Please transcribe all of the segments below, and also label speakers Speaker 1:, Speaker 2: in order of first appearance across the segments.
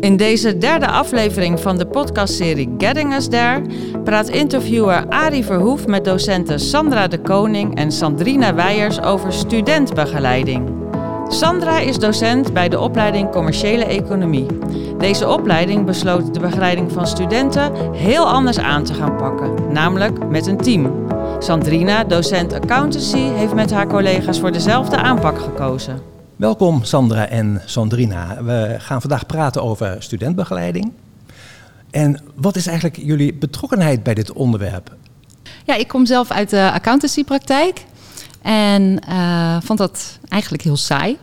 Speaker 1: In deze derde aflevering van de podcastserie Getting Us There praat interviewer Arie Verhoef met docenten Sandra de Koning en Sandrina Weijers over studentbegeleiding. Sandra is docent bij de opleiding Commerciële Economie. Deze opleiding besloot de begeleiding van studenten heel anders aan te gaan pakken, namelijk met een team. Sandrina, docent accountancy, heeft met haar collega's voor dezelfde aanpak gekozen.
Speaker 2: Welkom Sandra en Sandrina. We gaan vandaag praten over studentbegeleiding. En wat is eigenlijk jullie betrokkenheid bij dit onderwerp?
Speaker 3: Ja, ik kom zelf uit de accountancypraktijk en uh, vond dat eigenlijk heel saai.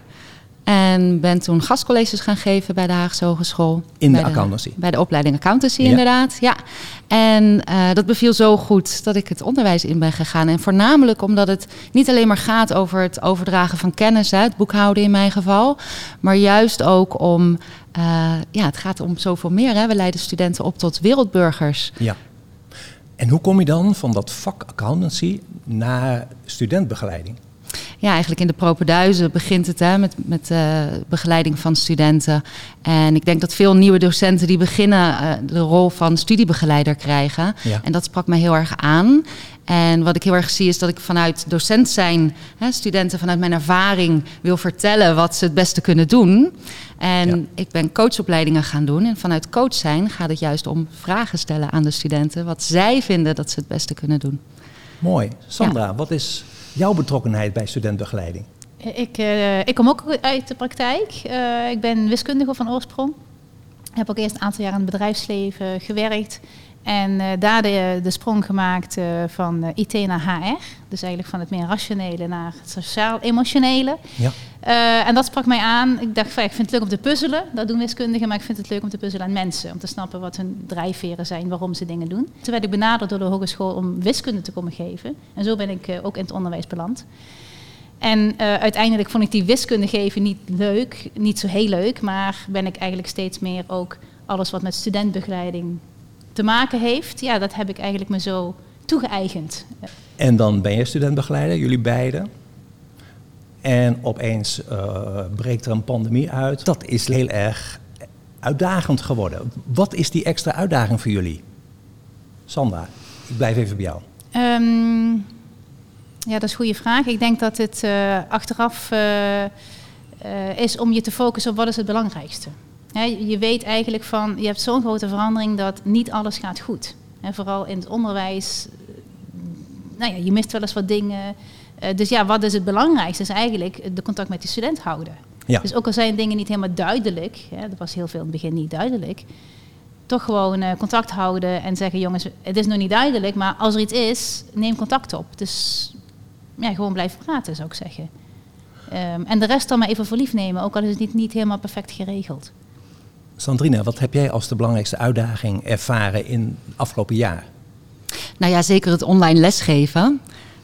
Speaker 3: En ben toen gastcolleges gaan geven bij de Haagse Hogeschool.
Speaker 2: In
Speaker 3: de,
Speaker 2: accountancy?
Speaker 3: Bij de opleiding accountancy, inderdaad. Ja. En uh, dat beviel zo goed dat ik het onderwijs in ben gegaan. En voornamelijk omdat het niet alleen maar gaat over het overdragen van kennis, hè, het boekhouden in mijn geval. Maar juist ook om, uh, ja, het gaat om zoveel meer. Hè. We leiden studenten op tot wereldburgers.
Speaker 2: Ja. En hoe kom je dan van dat vak accountancy naar studentbegeleiding?
Speaker 3: Ja, eigenlijk in de propenduizen begint het hè, met, met uh, begeleiding van studenten. En ik denk dat veel nieuwe docenten die beginnen uh, de rol van studiebegeleider krijgen. Ja. En dat sprak me heel erg aan. En wat ik heel erg zie is dat ik vanuit docent zijn, hè, studenten vanuit mijn ervaring wil vertellen wat ze het beste kunnen doen. En ja. ik ben coachopleidingen gaan doen. En vanuit coach zijn gaat het juist om vragen stellen aan de studenten. Wat zij vinden dat ze het beste kunnen doen.
Speaker 2: Mooi. Sandra, ja. wat is jouw betrokkenheid bij studentbegeleiding?
Speaker 4: Ik, uh, ik kom ook uit de praktijk. Uh, ik ben wiskundige van oorsprong. Heb ook eerst een aantal jaar in het bedrijfsleven gewerkt. En uh, daar de, de, sprong gemaakt van IT naar HR. Dus eigenlijk van het meer rationele naar het sociaal-emotionele. Ja. en dat sprak mij aan. Ik dacht, van, ik vind het leuk om te puzzelen. Dat doen wiskundigen. Maar ik vind het leuk om te puzzelen aan mensen. Om te snappen wat hun drijfveren zijn, waarom ze dingen doen. Toen werd ik benaderd door de hogeschool om wiskunde te komen geven. En zo ben ik ook in het onderwijs beland. En uh, uiteindelijk vond ik die wiskunde geven niet leuk, niet zo heel leuk, maar ben ik eigenlijk steeds meer ook alles wat met studentbegeleiding te maken heeft, ja, dat heb ik eigenlijk me zo toegeëigend.
Speaker 2: En dan ben je studentbegeleider, jullie beiden. En opeens uh, breekt er een pandemie uit. Dat is heel erg uitdagend geworden. Wat is die extra uitdaging voor jullie? Sandra, ik blijf even bij jou.
Speaker 4: Um, ja, dat is een goede vraag. Ik denk dat het uh, achteraf uh, uh, is om je te focussen op wat is het belangrijkste. He, je weet eigenlijk van, je hebt zo'n grote verandering dat niet alles gaat goed. En vooral in het onderwijs, nou ja, je mist wel eens wat dingen. dus ja, wat is het belangrijkste? Is eigenlijk de contact met de student houden. Ja. Dus ook al zijn dingen niet helemaal duidelijk, hè, dat was heel veel in het begin niet duidelijk, toch gewoon uh, contact houden en zeggen: jongens, het is nog niet duidelijk, maar als er iets is, neem contact op. Dus ja, gewoon blijven praten, zou ik zeggen. Um, en de rest dan maar even voor lief nemen, ook al is het niet, niet helemaal perfect geregeld.
Speaker 2: Sandrina, wat heb jij als de belangrijkste uitdaging ervaren in het afgelopen jaar?
Speaker 3: Nou ja, zeker het online lesgeven.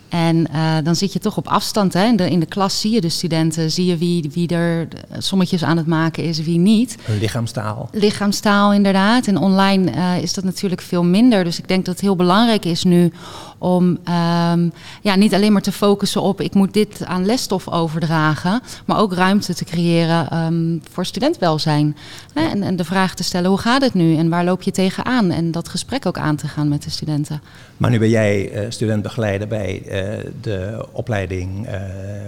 Speaker 3: En uh, dan zit je toch op afstand. Hè? In, de, in de klas zie je de studenten, zie je wie, wie er sommetjes aan het maken is, wie niet.
Speaker 2: Lichaamstaal.
Speaker 3: Lichaamstaal, inderdaad. En online uh, is dat natuurlijk veel minder. Dus ik denk dat het heel belangrijk is nu om um, ja, niet alleen maar te focussen op ik moet dit aan lesstof overdragen, maar ook ruimte te creëren um, voor studentwelzijn. Hè? En, en de vraag te stellen hoe gaat het nu en waar loop je tegenaan? En dat gesprek ook aan te gaan met de studenten.
Speaker 2: Maar nu ben jij uh, studentbegeleider bij uh, de opleiding uh,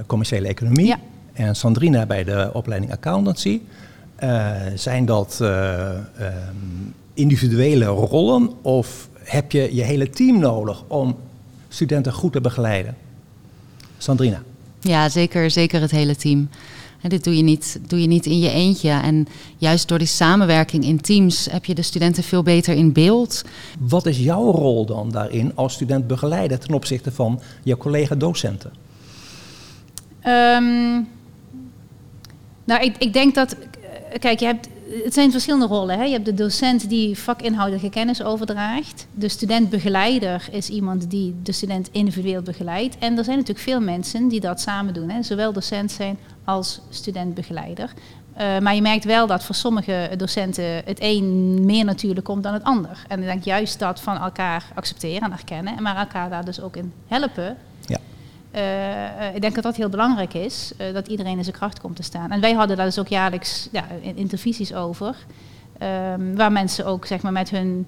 Speaker 2: commerciële economie
Speaker 3: ja.
Speaker 2: en Sandrina bij de opleiding accountancy. zijn dat um, individuele rollen of heb je je hele team nodig om studenten goed te begeleiden? Sandrina.
Speaker 3: Ja, zeker, zeker het hele team. En dit doe je, niet, doe je niet in je eentje. En juist door die samenwerking in teams heb je de studenten veel beter in beeld.
Speaker 2: Wat is jouw rol dan daarin als studentbegeleider ten opzichte van je collega-docenten?
Speaker 4: Um, nou, ik, ik denk dat. Kijk, je hebt het zijn verschillende rollen. Hè? Je hebt de docent die vakinhoudelijke kennis overdraagt. De studentbegeleider is iemand die de student individueel begeleidt. En er zijn natuurlijk veel mensen die dat samen doen. Hè? Zowel docent zijn als studentbegeleider. Uh, maar je merkt wel dat voor sommige docenten het een meer natuurlijk komt dan het ander. En ik denk juist dat van elkaar accepteren en erkennen. Maar elkaar daar dus ook in helpen.
Speaker 2: Ja.
Speaker 4: Uh, ik denk dat dat heel belangrijk is, uh, dat iedereen in zijn kracht komt te staan. En wij hadden daar dus ook jaarlijks ja, intervisies over. Ehm, waar mensen ook zeg maar, met hun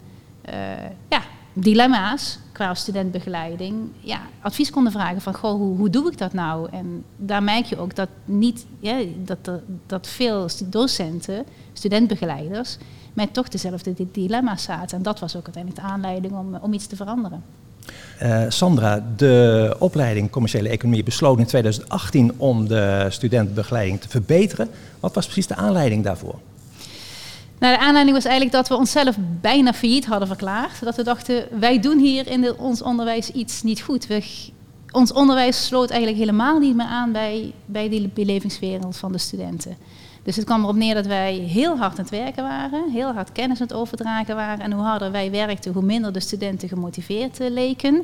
Speaker 4: ja, dilemma's qua studentbegeleiding ja, advies konden vragen van goh, hoe, hoe doe ik dat nou? En daar merk je ook dat niet ja, dat, dat veel docenten, studentbegeleiders, met toch dezelfde dilemma's zaten. En dat was ook uiteindelijk de aanleiding om, om iets te veranderen.
Speaker 2: Uh, Sandra, de opleiding commerciële economie besloot in 2018 om de studentenbegeleiding te verbeteren. Wat was precies de aanleiding daarvoor?
Speaker 4: Nou, de aanleiding was eigenlijk dat we onszelf bijna failliet hadden verklaard. Dat we dachten, wij doen hier in ons onderwijs iets niet goed. We, ons onderwijs sloot eigenlijk helemaal niet meer aan bij, bij die belevingswereld van de studenten. Dus het kwam erop neer dat wij heel hard aan het werken waren, heel hard kennis aan het overdragen waren. En hoe harder wij werkten, hoe minder de studenten gemotiveerd uh, leken.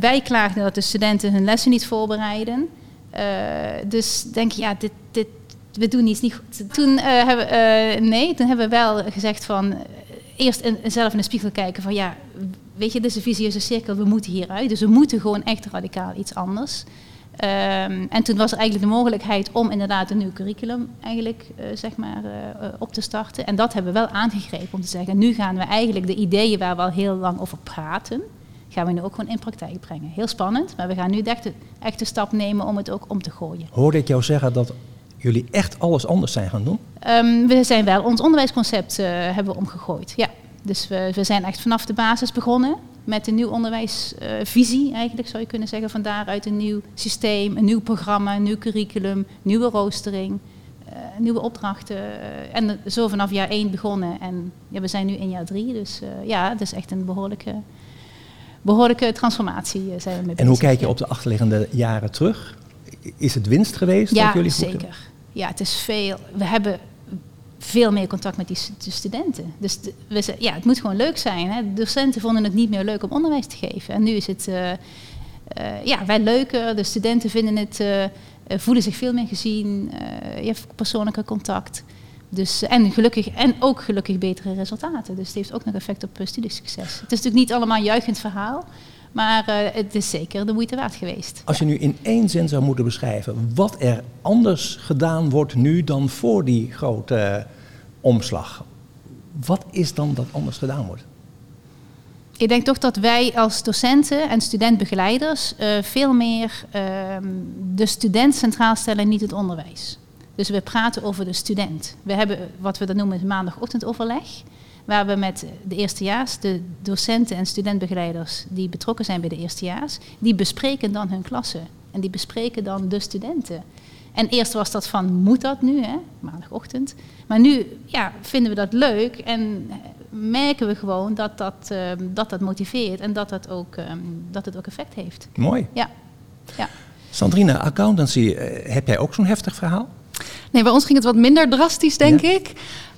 Speaker 4: wij klaagden dat de studenten hun lessen niet voorbereiden. Uh, dus denk je, ja, dit, dit, we doen iets niet goed. Toen, uh, hebben, nee, toen hebben we wel gezegd van eerst in, zelf in de spiegel kijken van ja, weet je, dit is een visieuze cirkel, we moeten hieruit. Dus we moeten gewoon echt radicaal iets anders. Um, en toen was er eigenlijk de mogelijkheid om inderdaad een nieuw curriculum eigenlijk, uh, zeg maar, uh, op te starten. En dat hebben we wel aangegrepen om te zeggen, nu gaan we eigenlijk de ideeën waar we al heel lang over praten, gaan we nu ook gewoon in praktijk brengen. Heel spannend, maar we gaan nu echt de, echt de stap nemen om het ook om te gooien.
Speaker 2: Hoorde ik jou zeggen dat jullie echt alles anders zijn gaan doen?
Speaker 4: Um, we zijn wel, ons onderwijsconcept uh, hebben we omgegooid, ja. Dus we, we zijn echt vanaf de basis begonnen met een nieuw onderwijsvisie, uh, eigenlijk zou je kunnen zeggen. Van daaruit een nieuw systeem, een nieuw programma, een nieuw curriculum, nieuwe roostering, uh, nieuwe opdrachten. Uh, en zo vanaf jaar één begonnen. En ja, we zijn nu in jaar drie, dus ja, het is echt een behoorlijke, behoorlijke transformatie zijn we mee
Speaker 2: En hoe kijk je op de achterliggende jaren terug? Is het winst geweest?
Speaker 4: Ja,
Speaker 2: dat jullie
Speaker 4: zeker. Ja, het is veel. We hebben veel meer contact met die studenten. Dus we, ja, het moet gewoon leuk zijn. Hè. De docenten vonden het niet meer leuk om onderwijs te geven. En nu is het uh, ja, wij leuker. De studenten vinden het, uh, voelen zich veel meer gezien. je hebt persoonlijke contact. Dus, en, gelukkig, en ook gelukkig betere resultaten. Dus het heeft ook nog effect op studiesucces. Het is natuurlijk niet allemaal een juichend verhaal. Maar het is zeker de moeite waard geweest.
Speaker 2: Als je nu in één zin zou moeten beschrijven wat er anders gedaan wordt nu dan voor die grote omslag. Wat is dan dat anders gedaan wordt?
Speaker 4: Ik denk toch dat wij als docenten en studentbegeleiders uh, veel meer uh, de student centraal stellen, niet het onderwijs. Dus we praten over de student. We hebben wat we dan noemen het maandagochtendoverleg. Waar we met de eerstejaars, de docenten en studentbegeleiders die betrokken zijn bij de eerstejaars, die bespreken dan hun klassen. En die bespreken dan de studenten. En eerst was dat van, moet dat nu, hè? maandagochtend. Maar nu ja, vinden we dat leuk en merken we gewoon dat dat, uh, dat, dat motiveert en dat, dat, ook, um, dat het ook effect heeft.
Speaker 2: Mooi.
Speaker 4: Ja. ja.
Speaker 2: Sandrine, accountancy, uh, heb jij ook zo'n heftig verhaal?
Speaker 3: Nee, bij ons ging het wat minder drastisch, denk ja. ik.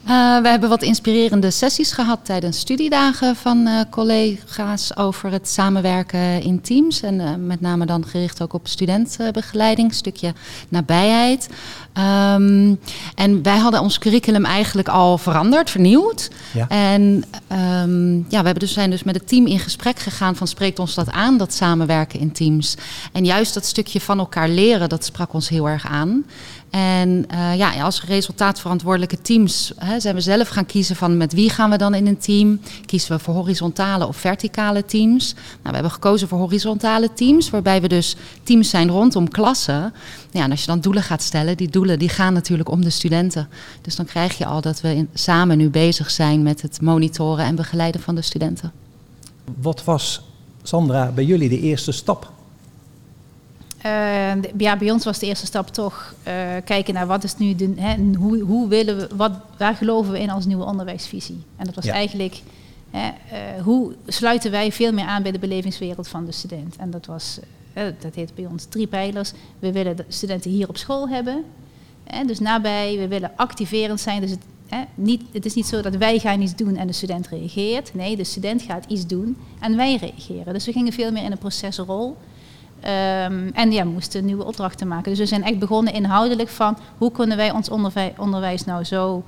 Speaker 3: Uh, we hebben wat inspirerende sessies gehad tijdens studiedagen van uh, collega's over het samenwerken in teams. En uh, met name dan gericht ook op studentbegeleiding, een stukje nabijheid. Um, en wij hadden ons curriculum eigenlijk al veranderd, vernieuwd. Ja. En um, ja, we hebben dus, zijn dus met het team in gesprek gegaan van spreekt ons dat aan, dat samenwerken in teams. En juist dat stukje van elkaar leren, dat sprak ons heel erg aan. En uh, ja, als resultaatverantwoordelijke teams zijn we zelf gaan kiezen van met wie gaan we dan in een team. Kiezen we voor horizontale of verticale teams. Nou, we hebben gekozen voor horizontale teams, waarbij we dus teams zijn rondom klassen. Ja, en als je dan doelen gaat stellen, die doelen die gaan natuurlijk om de studenten. Dus dan krijg je al dat we samen nu bezig zijn met het monitoren en begeleiden van de studenten.
Speaker 2: Wat was, Sandra, bij jullie de eerste stap
Speaker 4: uh, ja, bij ons was de eerste stap toch uh, kijken naar wat is nu de, hè, hoe, hoe willen we, wat, waar geloven we in als nieuwe onderwijsvisie? En dat was ja. eigenlijk hè, uh, hoe sluiten wij veel meer aan bij de belevingswereld van de student? En dat was, dat heet bij ons drie pijlers. We willen de studenten hier op school hebben, hè, dus nabij. We willen activerend zijn, dus het, hè, niet, het is niet zo dat wij gaan iets doen en de student reageert. Nee, de student gaat iets doen en wij reageren. Dus we gingen veel meer in een procesrol. Um, en ja, we moesten nieuwe opdrachten maken. Dus we zijn echt begonnen inhoudelijk van hoe kunnen wij ons onderwijs, onderwijs nou zo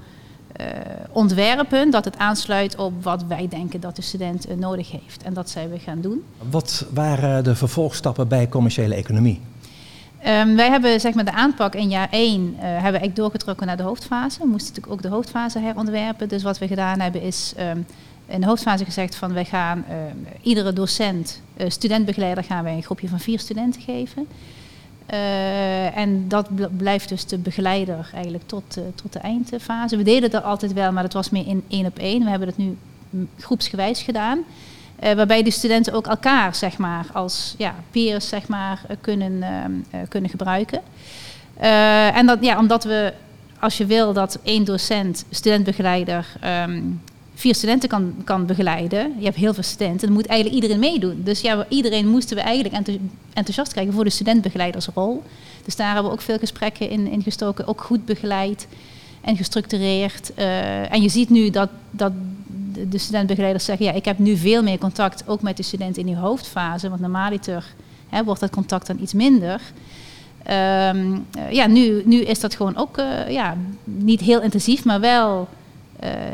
Speaker 4: uh, ontwerpen dat het aansluit op wat wij denken dat de student uh, nodig heeft. En dat zijn we gaan doen.
Speaker 2: Wat waren de vervolgstappen bij commerciële economie?
Speaker 4: Um, wij hebben zeg maar de aanpak in jaar 1 uh, hebben we eigenlijk doorgetrokken naar de hoofdfase. We moesten natuurlijk ook de hoofdfase herontwerpen. Dus wat we gedaan hebben is um, in de hoofdfase gezegd van wij gaan uh, iedere docent, uh, studentbegeleider gaan wij een groepje van vier studenten geven. Uh, en dat blijft dus de begeleider eigenlijk tot, tot de eindfase. We deden dat altijd wel, maar dat was meer in één op één. We hebben het nu groepsgewijs gedaan. Waarbij de studenten ook elkaar, zeg maar, als ja, peers, zeg maar, kunnen, kunnen gebruiken. en dat, ja, omdat we, als je wil dat één docent, studentbegeleider, um, vier studenten kan, kan begeleiden. Je hebt heel veel studenten, dan moet eigenlijk iedereen meedoen. Dus ja, iedereen moesten we eigenlijk enthousiast krijgen voor de studentbegeleidersrol. Dus daar hebben we ook veel gesprekken in, in gestoken, ook goed begeleid en gestructureerd. Uh, en je ziet nu dat, dat de studentbegeleiders zeggen, ja, ik heb nu veel meer contact ook met de studenten in die hoofdfase, want normaliter hè, wordt dat contact dan iets minder. Um, uh, ja, nu, nu is dat gewoon ook uh, ja, niet heel intensief, maar wel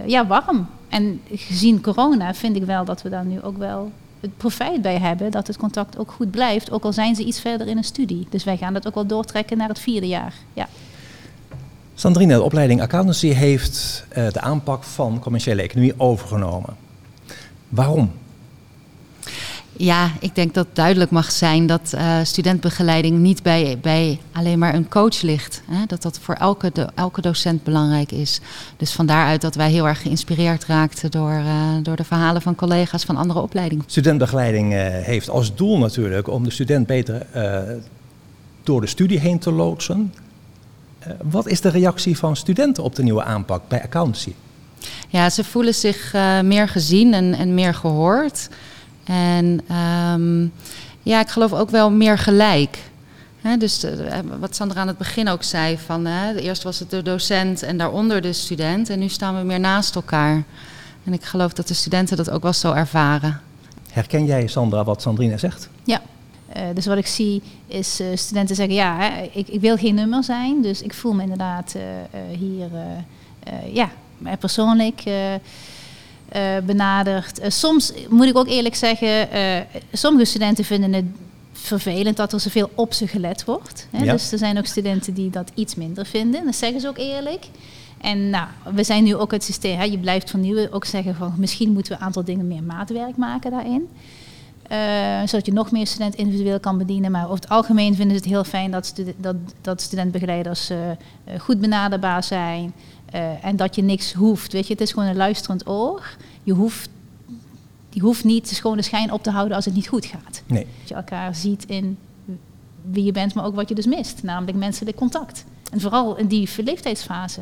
Speaker 4: ja, warm. En gezien corona vind ik wel dat we daar nu ook wel het profijt bij hebben. Dat het contact ook goed blijft, ook al zijn ze iets verder in een studie. Dus wij gaan dat ook wel doortrekken naar het vierde jaar. Ja.
Speaker 2: Sandrine, de opleiding Accountancy heeft uh, de aanpak van commerciële economie overgenomen. Waarom?
Speaker 3: Ja, ik denk dat duidelijk mag zijn dat uh, studentbegeleiding niet bij, bij alleen maar een coach ligt. Hè? Dat dat voor elke, elke docent belangrijk is. Dus van daaruit dat wij heel erg geïnspireerd raakten door, uh, door de verhalen van collega's van andere opleidingen.
Speaker 2: Studentbegeleiding uh, heeft als doel natuurlijk om de student beter door de studie heen te loodsen. wat is de reactie van studenten op de nieuwe aanpak bij accountancy?
Speaker 3: Ja, ze voelen zich meer gezien en, en meer gehoord. En um, ja, ik geloof ook wel meer gelijk. He, dus de, wat Sandra aan het begin ook zei, van he, eerst was het de docent en daaronder de student. En nu staan we meer naast elkaar. En ik geloof dat de studenten dat ook wel zo ervaren.
Speaker 2: Herken jij, Sandra, wat Sandrine zegt?
Speaker 4: Ja. Uh, dus wat ik zie is uh, studenten zeggen, ja, hè, ik, ik, wil geen nummer zijn. Dus ik voel me inderdaad uh, hier, ja, persoonlijk uh, benaderd. Uh, soms moet ik ook eerlijk zeggen, uh, sommige studenten vinden het vervelend dat er zoveel op ze gelet wordt. Hè? Ja. Dus er zijn ook studenten die dat iets minder vinden. Dat zeggen ze ook eerlijk. En nou, we zijn nu ook het systeem, hè, je blijft vernieuwen, ook zeggen van misschien moeten we een aantal dingen meer maatwerk maken daarin. Uh, zodat je nog meer studenten individueel kan bedienen. Maar over het algemeen vinden ze het heel fijn dat, dat, dat studentbegeleiders uh, goed benaderbaar zijn. Uh, en dat je niks hoeft. Weet je, het is gewoon een luisterend oor. Je hoeft, je hoeft niet de schijn op te houden als het niet goed gaat.
Speaker 2: Nee.
Speaker 4: Dat je elkaar ziet in wie je bent, maar ook wat je dus mist. Namelijk menselijk contact. En vooral in die leeftijdsfase.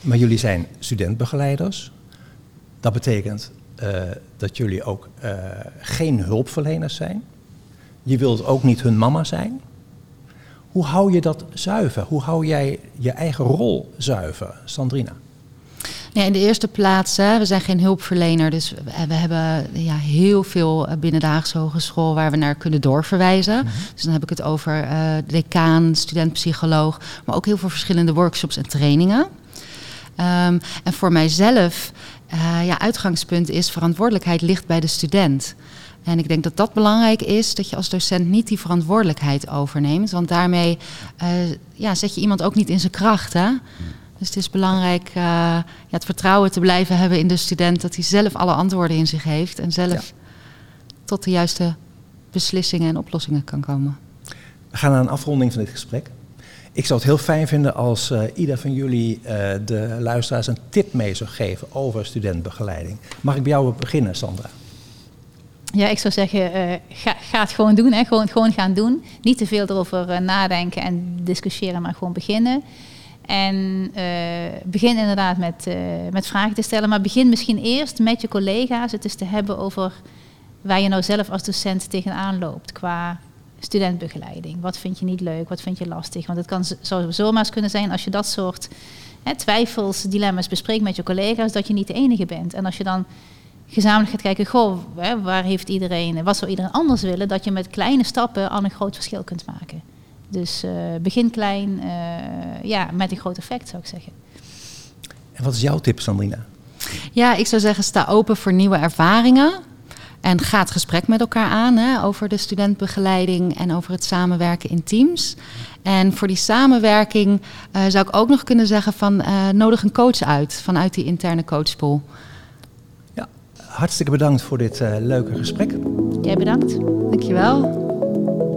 Speaker 2: Maar jullie zijn studentbegeleiders. Dat betekent uh, dat jullie ook uh, geen hulpverleners zijn. Je wilt ook niet hun mama zijn. Hoe hou je dat zuiver? Hoe hou jij je eigen rol zuiver, Sandrina?
Speaker 3: Ja, in de eerste plaats, hè, we zijn geen hulpverlener, dus we, hebben ja, heel veel binnen de Haagse Hogeschool waar we naar kunnen doorverwijzen. Mm-hmm. Dus dan heb ik het over uh, decaan, studentpsycholoog, maar ook heel veel verschillende workshops en trainingen. Um, en voor mijzelf, uh, ja, uitgangspunt is verantwoordelijkheid ligt bij de student. En ik denk dat dat belangrijk is, dat je als docent niet die verantwoordelijkheid overneemt. Want daarmee uh, ja, zet je iemand ook niet in zijn kracht. Hè? Dus het is belangrijk uh, ja, het vertrouwen te blijven hebben in de student dat hij zelf alle antwoorden in zich heeft en zelf ja. tot de juiste beslissingen en oplossingen kan komen.
Speaker 2: We gaan naar een afronding van dit gesprek. Ik zou het heel fijn vinden als uh, ieder van jullie uh, de luisteraars een tip mee zou geven over studentbegeleiding. Mag ik bij jou beginnen, Sandra?
Speaker 4: Ja, ik zou zeggen, uh, ga, het gewoon doen. Hè. Gewoon, gewoon gaan doen. Niet te veel erover uh, nadenken en discussiëren, maar gewoon beginnen. En uh, begin inderdaad met, met vragen te stellen. Maar begin misschien eerst met je collega's het eens te hebben over waar je nou zelf als docent tegenaan loopt qua studentbegeleiding. Wat vind je niet leuk, wat vind je lastig? Want het kan, zou zomaar eens kunnen zijn als je dat soort hè, twijfels, dilemma's bespreekt met je collega's, dat je niet de enige bent. En als je dan gezamenlijk gaat kijken, goh, hè, waar heeft iedereen, wat zou iedereen anders willen, dat je met kleine stappen al een groot verschil kunt maken. Dus uh, begin klein, uh, ja, met een groot effect zou ik zeggen.
Speaker 2: En wat is jouw tip, Sandrina?
Speaker 3: Ja, ik zou zeggen, sta open voor nieuwe ervaringen. En ga het gesprek met elkaar aan hè, over de studentbegeleiding en over het samenwerken in teams. En voor die samenwerking uh, zou ik ook nog kunnen zeggen van uh, nodig een coach uit vanuit die interne coachpool.
Speaker 2: Hartstikke bedankt voor dit uh, leuke gesprek.
Speaker 4: Jij bedankt.
Speaker 3: Dankjewel.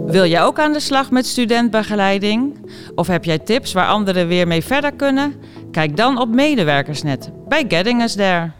Speaker 1: Wil jij ook aan de slag met studentbegeleiding? Of heb jij tips waar anderen weer mee verder kunnen? Kijk dan op Medewerkersnet bij Getting Us There.